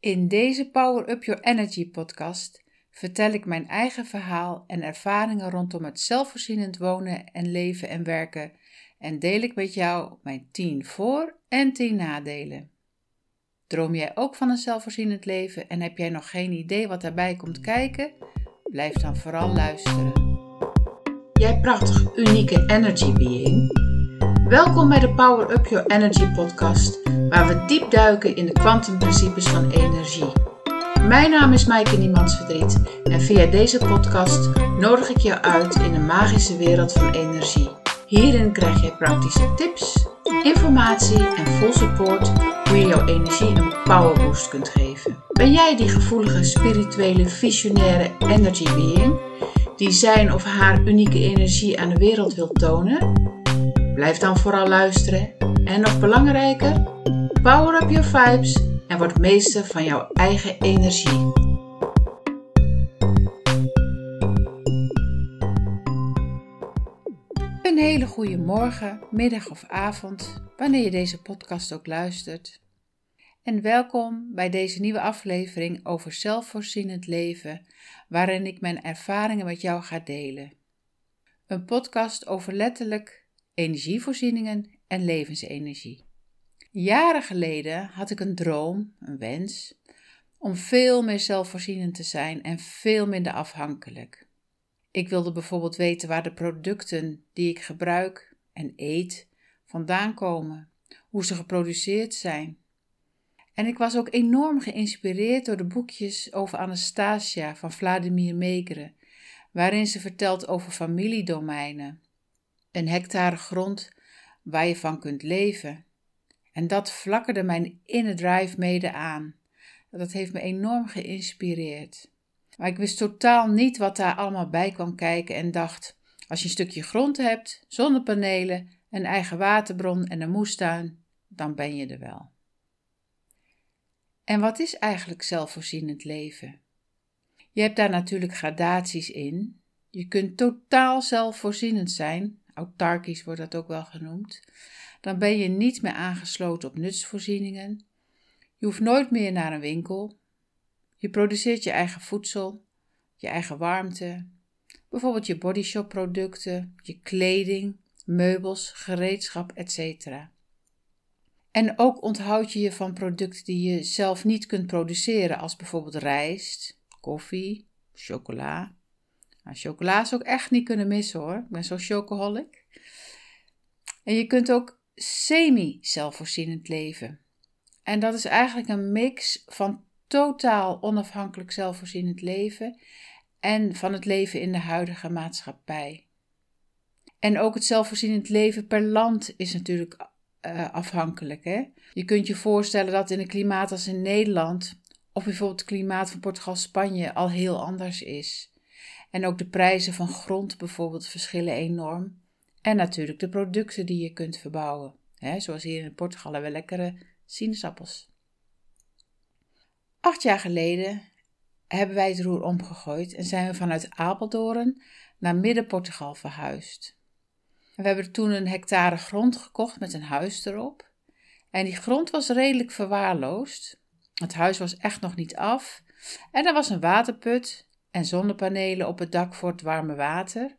In deze Power Up Your Energy podcast vertel ik mijn eigen verhaal en ervaringen rondom het zelfvoorzienend wonen en leven en werken en deel ik met jou mijn 10 voor- en 10 nadelen. Droom jij ook van een zelfvoorzienend leven en heb jij nog geen idee wat daarbij komt kijken? Blijf dan vooral luisteren. Jij prachtig unieke energy being. Welkom bij de Power Up Your Energy podcast, waar we diep duiken in de kwantumprincipes van energie. Mijn naam is Maaike Niemandsverdriet en via deze podcast nodig ik je uit in de magische wereld van energie. Hierin krijg je praktische tips, informatie en full support hoe je jouw energie een powerboost kunt geven. Ben jij die gevoelige, spirituele, visionaire energy being die zijn of haar unieke energie aan de wereld wil tonen? Blijf dan vooral luisteren en nog belangrijker, power up your vibes en word meester van jouw eigen energie. Een hele goede morgen, middag of avond, wanneer je deze podcast ook luistert. En welkom bij deze nieuwe aflevering over zelfvoorzienend leven, waarin ik mijn ervaringen met jou ga delen. Een podcast over letterlijk energievoorzieningen en levensenergie. Jaren geleden had ik een droom, een wens, om veel meer zelfvoorzienend te zijn en veel minder afhankelijk. Ik wilde bijvoorbeeld weten waar de producten die ik gebruik en eet vandaan komen, hoe ze geproduceerd zijn. En ik was ook enorm geïnspireerd door de boekjes over Anastasia van Vladimir Megre, waarin ze vertelt over familiedomeinen, een hectare grond waar je van kunt leven. En dat vlakkerde mijn inner drive mede aan. Dat heeft me enorm geïnspireerd. Maar ik wist totaal niet wat daar allemaal bij kwam kijken en dacht: als je een stukje grond hebt, zonnepanelen, een eigen waterbron en een moestuin, dan ben je er wel. En wat is eigenlijk zelfvoorzienend leven? Je hebt daar natuurlijk gradaties in. Je kunt totaal zelfvoorzienend zijn, autarkisch wordt dat ook wel genoemd. Dan ben je niet meer aangesloten op nutsvoorzieningen. Je hoeft nooit meer naar een winkel. Je produceert je eigen voedsel, je eigen warmte, bijvoorbeeld je bodyshop producten, je kleding, meubels, gereedschap, etc. En ook onthoud je je van producten die je zelf niet kunt produceren, als bijvoorbeeld rijst, koffie, chocola. Nou, chocola is ook echt niet kunnen missen hoor. Ik ben zo chocoholic. En je kunt ook semi-zelfvoorzienend leven. En dat is eigenlijk een mix van totaal onafhankelijk zelfvoorzienend leven en van het leven in de huidige maatschappij. En ook het zelfvoorzienend leven per land is natuurlijk uh, afhankelijk. Hè? Je kunt je voorstellen dat in een klimaat als in Nederland, of bijvoorbeeld het klimaat van Portugal, Spanje, al heel anders is. En ook de prijzen van grond bijvoorbeeld verschillen enorm. En natuurlijk de producten die je kunt verbouwen. Hè? Zoals hier in Portugal hebben we lekkere sinaasappels. Acht jaar geleden hebben wij het roer omgegooid en zijn we vanuit Apeldoorn naar Midden-Portugal verhuisd. We hebben toen een hectare grond gekocht met een huis erop. En die grond was redelijk verwaarloosd. Het huis was echt nog niet af. En er was een waterput en zonnepanelen op het dak voor het warme water.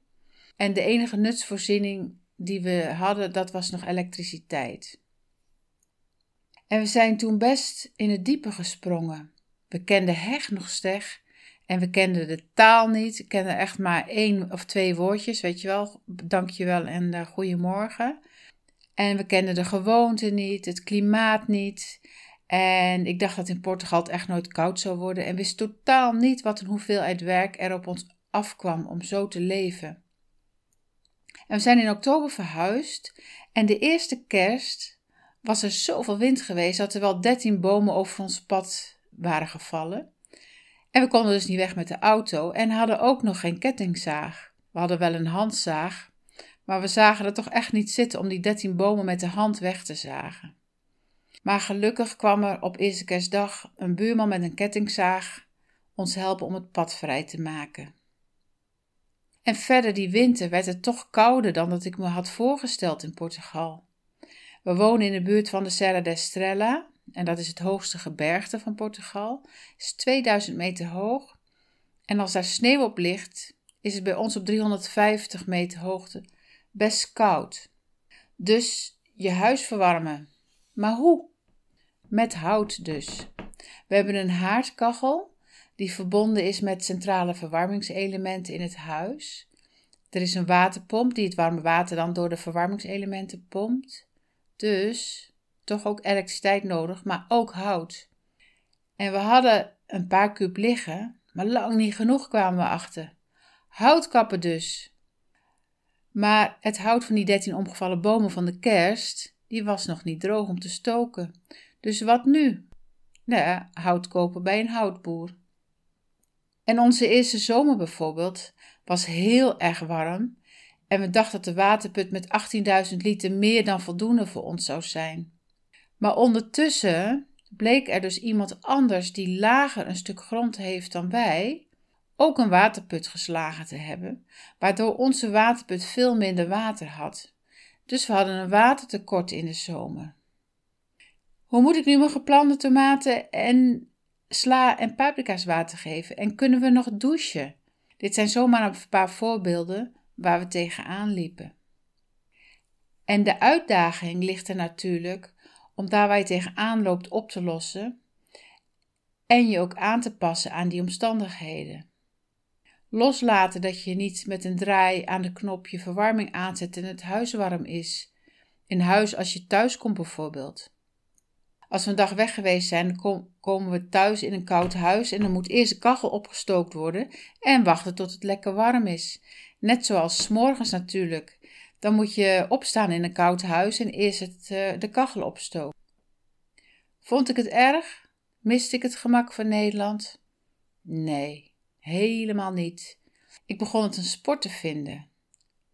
En de enige nutsvoorziening die we hadden, dat was nog elektriciteit. En we zijn toen best in het diepe gesprongen. We kenden heg nog steg en we kenden de taal niet. Ik kende echt maar één of twee woordjes, weet je wel. Dankjewel en uh, goedemorgen. En we kenden de gewoonte niet, het klimaat niet. En ik dacht dat in Portugal het echt nooit koud zou worden. En wist totaal niet wat een hoeveelheid werk er op ons afkwam om zo te leven. We zijn in oktober verhuisd. En de eerste kerst was er zoveel wind geweest dat er wel dertien bomen over ons pad waren gevallen. En we konden dus niet weg met de auto en hadden ook nog geen kettingzaag. We hadden wel een handzaag, maar we zagen er toch echt niet zitten om die dertien bomen met de hand weg te zagen. Maar gelukkig kwam er op eerste kerstdag een buurman met een kettingzaag ons helpen om het pad vrij te maken. En verder die winter werd het toch kouder dan dat ik me had voorgesteld in Portugal. We wonen in de buurt van de Serra da Estrela en dat is het hoogste gebergte van Portugal, is 2000 meter hoog. En als daar sneeuw op ligt, is het bij ons op 350 meter hoogte best koud. Dus je huis verwarmen. Maar hoe? Met hout dus. We hebben een haardkachel die verbonden is met centrale verwarmingselementen in het huis. Er is een waterpomp die het warme water dan door de verwarmingselementen pompt. Dus toch ook elektriciteit nodig, maar ook hout. En we hadden een paar kub liggen, maar lang niet genoeg kwamen we achter. Houtkappen dus. Maar het hout van die dertien omgevallen bomen van de kerst, die was nog niet droog om te stoken. Dus wat nu? Nou, hout kopen bij een houtboer. En onze eerste zomer bijvoorbeeld was heel erg warm en we dachten dat de waterput met 18.000 liter meer dan voldoende voor ons zou zijn. Maar ondertussen bleek er dus iemand anders die lager een stuk grond heeft dan wij, ook een waterput geslagen te hebben, waardoor onze waterput veel minder water had. Dus we hadden een watertekort in de zomer. Hoe moet ik nu mijn geplande tomaten en sla en paprika's water geven? En kunnen we nog douchen? Dit zijn zomaar een paar voorbeelden waar we tegenaan liepen. En de uitdaging ligt er natuurlijk om daar waar je tegenaan loopt op te lossen en je ook aan te passen aan die omstandigheden. Loslaten dat je niet met een draai aan de knop je verwarming aanzet en het huis warm is. In huis als je thuis komt bijvoorbeeld. Als we een dag weg geweest zijn, komen we thuis in een koud huis en dan moet eerst de kachel opgestookt worden en wachten tot het lekker warm is. Net zoals s morgens natuurlijk. Dan moet je opstaan in een koud huis en eerst het, uh, de kachel opstoken. Vond ik het erg? Miste ik het gemak van Nederland? Nee, helemaal niet. Ik begon het een sport te vinden.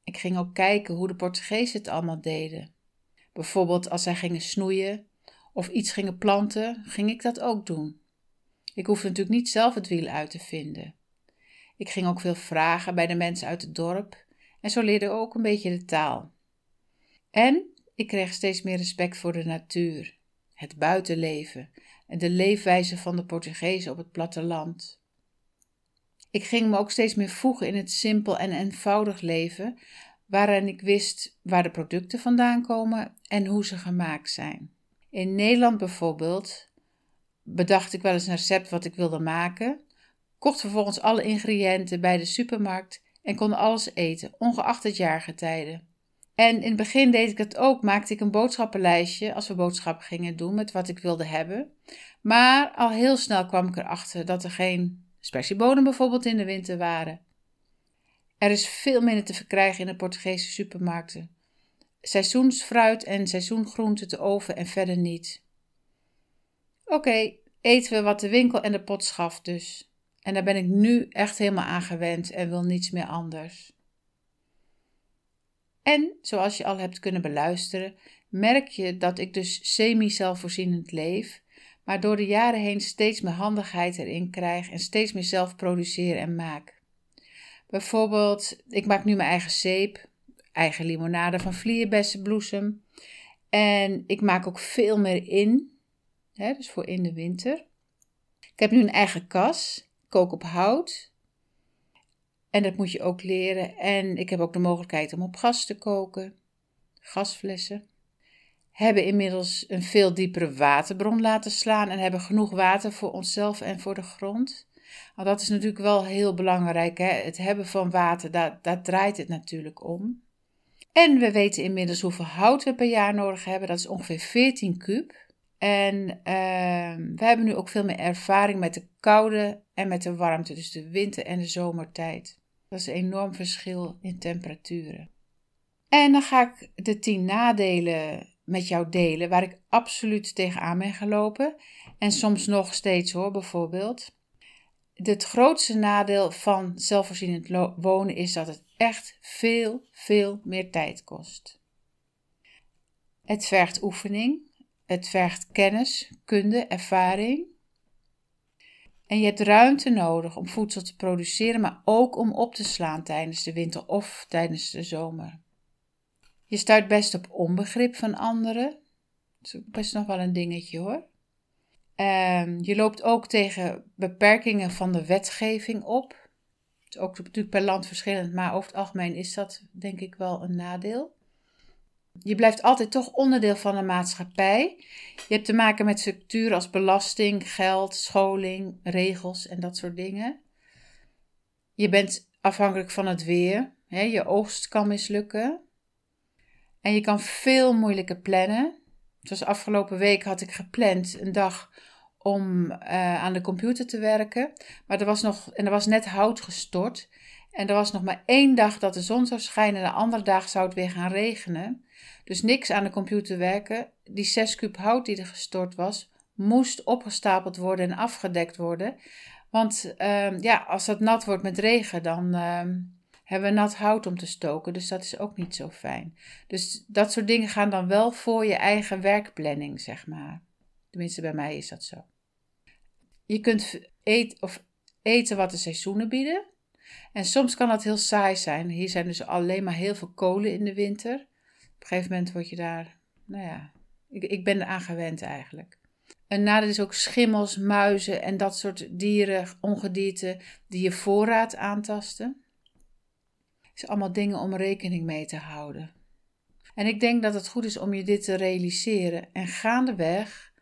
Ik ging ook kijken hoe de Portugezen het allemaal deden. Bijvoorbeeld als zij gingen snoeien of iets gingen planten, ging ik dat ook doen. Ik hoefde natuurlijk niet zelf het wiel uit te vinden. Ik ging ook veel vragen bij de mensen uit het dorp en zo leerde ik ook een beetje de taal. En ik kreeg steeds meer respect voor de natuur, het buitenleven en de leefwijze van de Portugezen op het platteland. Ik ging me ook steeds meer voegen in het simpel en eenvoudig leven, waarin ik wist waar de producten vandaan komen en hoe ze gemaakt zijn. In Nederland bijvoorbeeld bedacht ik wel eens een recept wat ik wilde maken, kocht vervolgens alle ingrediënten bij de supermarkt en kon alles eten, ongeacht het jaargetijde. En in het begin deed ik het ook, maakte ik een boodschappenlijstje als we boodschappen gingen doen met wat ik wilde hebben. Maar al heel snel kwam ik erachter dat er geen spersiebonen bijvoorbeeld in de winter waren. Er is veel minder te verkrijgen in de Portugese supermarkten seizoensfruit en seizoengroenten te oven en verder niet. Oké, eten we wat de winkel en de pot schaft dus. En daar ben ik nu echt helemaal aan gewend en wil niets meer anders. En, zoals je al hebt kunnen beluisteren, merk je dat ik dus semi-zelfvoorzienend leef, maar door de jaren heen steeds meer handigheid erin krijg en steeds meer zelf produceer en maak. Bijvoorbeeld, ik maak nu mijn eigen zeep, eigen limonade van vlierbessenbloesem. En ik maak ook veel meer in, hè, dus voor in de winter. Ik heb nu een eigen kas, kook op hout. En dat moet je ook leren. En ik heb ook de mogelijkheid om op gas te koken, gasflessen. Hebben inmiddels een veel diepere waterbron laten slaan en hebben genoeg water voor onszelf en voor de grond. Want dat is natuurlijk wel heel belangrijk. Hè? Het hebben van water, daar, daar draait het natuurlijk om. En we weten inmiddels hoeveel hout we per jaar nodig hebben. Dat is ongeveer 14 kub. En uh, we hebben nu ook veel meer ervaring met de koude en met de warmte, dus de winter- en de zomertijd. Dat is een enorm verschil in temperaturen. En dan ga ik de 10 nadelen met jou delen, waar ik absoluut tegenaan ben gelopen. En soms nog steeds hoor, bijvoorbeeld. Het grootste nadeel van zelfvoorzienend wonen is dat het echt veel, veel meer tijd kost. Het vergt oefening, het vergt kennis, kunde, ervaring. En je hebt ruimte nodig om voedsel te produceren, maar ook om op te slaan tijdens de winter of tijdens de zomer. Je stuit best op onbegrip van anderen. Dat is best nog wel een dingetje hoor. Ehm, je loopt ook tegen beperkingen van de wetgeving op. Ook natuurlijk per land verschillend, maar over het algemeen is dat denk ik wel een nadeel. Je blijft altijd toch onderdeel van een maatschappij. Je hebt te maken met structuren als belasting, geld, scholing, regels en dat soort dingen. Je bent afhankelijk van het weer. Hè? Je oogst kan mislukken. En je kan veel moeilijker plannen. Zoals afgelopen week had ik gepland een dag om uh, aan de computer te werken. Maar er was nog, en er was net hout gestort. En er was nog maar één dag dat de zon zou schijnen. En de andere dag zou het weer gaan regenen. Dus niks aan de computer werken. Die 6 kub hout die er gestort was, moest opgestapeld worden en afgedekt worden. Want uh, ja, als dat nat wordt met regen, dan uh, hebben we nat hout om te stoken. Dus dat is ook niet zo fijn. Dus dat soort dingen gaan dan wel voor je eigen werkplanning, zeg maar. Tenminste, bij mij is dat zo. Je kunt eten, of eten wat de seizoenen bieden. En soms kan dat heel saai zijn. Hier zijn dus alleen maar heel veel kolen in de winter. Op een gegeven moment word je daar, nou ja, ik, ik ben eraan gewend eigenlijk. En nadeel is ook schimmels, muizen en dat soort dieren, ongedierte die je voorraad aantasten. Het is allemaal dingen om rekening mee te houden. En ik denk dat het goed is om je dit te realiseren. En gaandeweg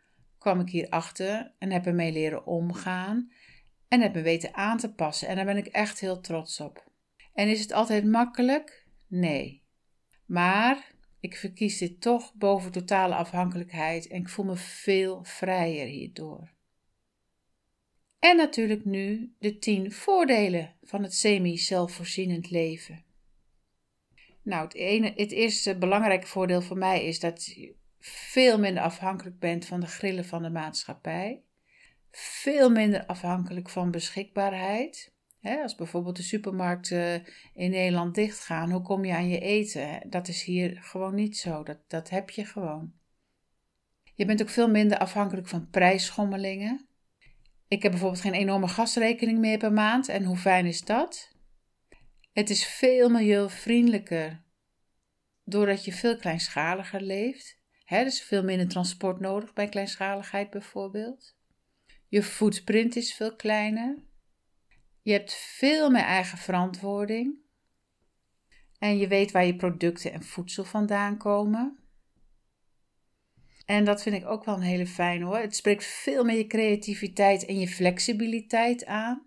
kwam ik hier achter en heb ermee leren omgaan en heb me weten aan te passen. En daar ben ik echt heel trots op. En is het altijd makkelijk? Nee. Maar ik verkies dit toch boven totale afhankelijkheid en ik voel me veel vrijer hierdoor. En natuurlijk nu de 10 voordelen van het semi-zelfvoorzienend leven. Nou, het, ene, het eerste belangrijke voordeel voor mij is dat veel minder afhankelijk bent van de grillen van de maatschappij. Veel minder afhankelijk van beschikbaarheid als bijvoorbeeld de supermarkten in Nederland dichtgaan, hoe kom je aan je eten? Dat is hier gewoon niet zo. Dat, dat heb je gewoon. Je bent ook veel minder afhankelijk van prijsschommelingen. Ik heb bijvoorbeeld geen enorme gasrekening meer per maand. En hoe fijn is dat? Het is veel milieuvriendelijker doordat je veel kleinschaliger leeft. Er is veel minder transport nodig bij kleinschaligheid bijvoorbeeld. Je footprint is veel kleiner. Je hebt veel meer eigen verantwoording. En je weet waar je producten en voedsel vandaan komen. En dat vind ik ook wel een hele fijn hoor. Het spreekt veel meer je creativiteit en je flexibiliteit aan.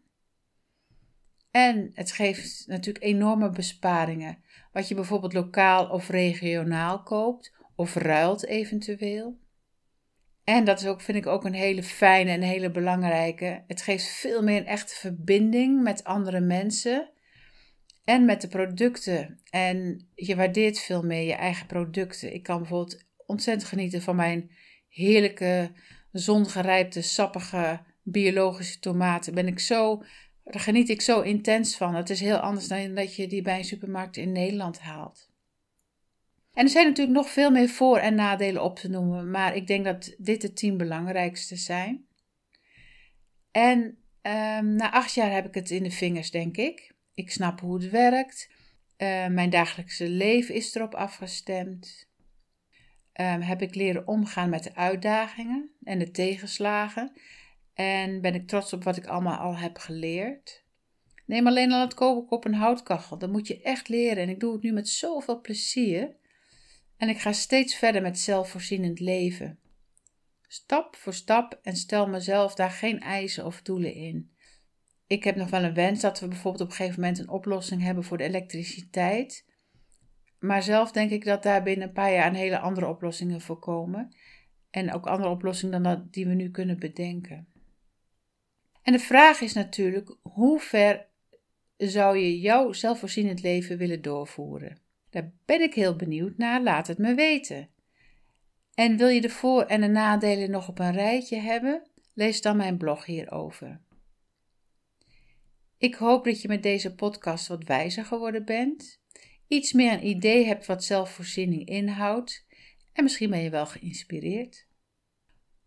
En het geeft natuurlijk enorme besparingen. Wat je bijvoorbeeld lokaal of regionaal koopt of ruilt eventueel. En dat is ook, vind ik ook een hele fijne en hele belangrijke. Het geeft veel meer een echte verbinding met andere mensen en met de producten. En je waardeert veel meer je eigen producten. Ik kan bijvoorbeeld ontzettend genieten van mijn heerlijke, zongerijpte, sappige, biologische tomaten. Ben ik zo, daar geniet ik zo intens van. Het is heel anders dan dat je die bij een supermarkt in Nederland haalt. En er zijn natuurlijk nog veel meer voor- en nadelen op te noemen, maar ik denk dat dit de tien belangrijkste zijn. En um, na acht jaar heb ik het in de vingers, denk ik. Ik snap hoe het werkt. Uh, mijn dagelijkse leven is erop afgestemd. Um, heb ik leren omgaan met de uitdagingen en de tegenslagen. En ben ik trots op wat ik allemaal al heb geleerd. Neem alleen al het koken op een houtkachel. Dat moet je echt leren. En ik doe het nu met zoveel plezier. En ik ga steeds verder met zelfvoorzienend leven. Stap voor stap en stel mezelf daar geen eisen of doelen in. Ik heb nog wel een wens dat we bijvoorbeeld op een gegeven moment een oplossing hebben voor de elektriciteit. Maar zelf denk ik dat daar binnen een paar jaar een hele andere oplossingen voor komen. En ook andere oplossingen dan die we nu kunnen bedenken. En de vraag is natuurlijk: hoe ver zou je jouw zelfvoorzienend leven willen doorvoeren? Daar ben ik heel benieuwd naar, laat het me weten. En wil je de voor- en de nadelen nog op een rijtje hebben? Lees dan mijn blog hierover. Ik hoop dat je met deze podcast wat wijzer geworden bent, iets meer een idee hebt wat zelfvoorziening inhoudt en misschien ben je wel geïnspireerd.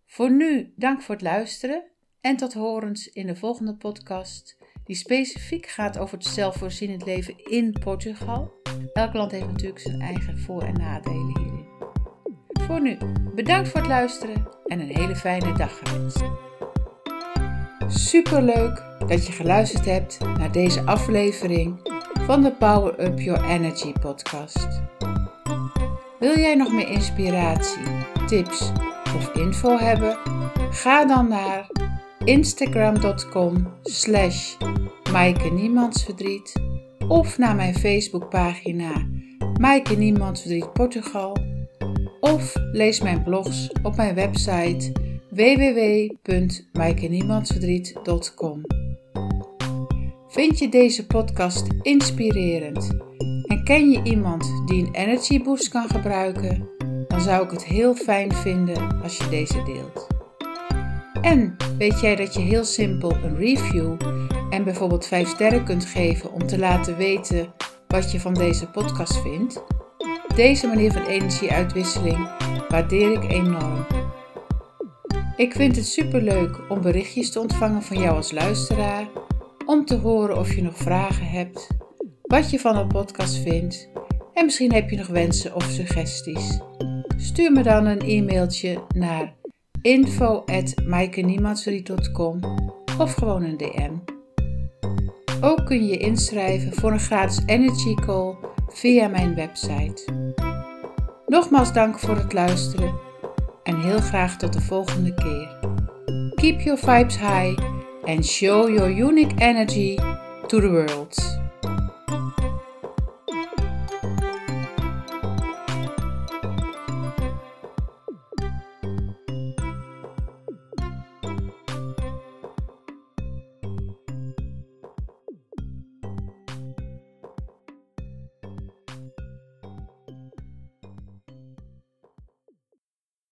Voor nu dank voor het luisteren en tot horens in de volgende podcast die specifiek gaat over het zelfvoorzienend leven in Portugal. Elk land heeft natuurlijk zijn eigen voor- en nadelen hierin. Voor nu, bedankt voor het luisteren en een hele fijne dag gewenst. Super leuk dat je geluisterd hebt naar deze aflevering van de Power Up Your Energy podcast. Wil jij nog meer inspiratie, tips of info hebben? Ga dan naar instagram.com slash of naar mijn Facebookpagina Maaike Niemandsverdriet Portugal of lees mijn blogs op mijn website www.maaikeniemandsverdriet.com Vind je deze podcast inspirerend en ken je iemand die een energy boost kan gebruiken? Dan zou ik het heel fijn vinden als je deze deelt. En weet jij dat je heel simpel een review en bijvoorbeeld 5 sterren kunt geven om te laten weten wat je van deze podcast vindt? Deze manier van energieuitwisseling waardeer ik enorm. Ik vind het superleuk om berichtjes te ontvangen van jou als luisteraar, om te horen of je nog vragen hebt, wat je van de podcast vindt en misschien heb je nog wensen of suggesties. Stuur me dan een e-mailtje naar info.maaikeniemandsverdriet.com of gewoon een DM. Ook kun je inschrijven voor een gratis energy call via mijn website. Nogmaals dank voor het luisteren en heel graag tot de volgende keer. Keep your vibes high and show your unique energy to the world.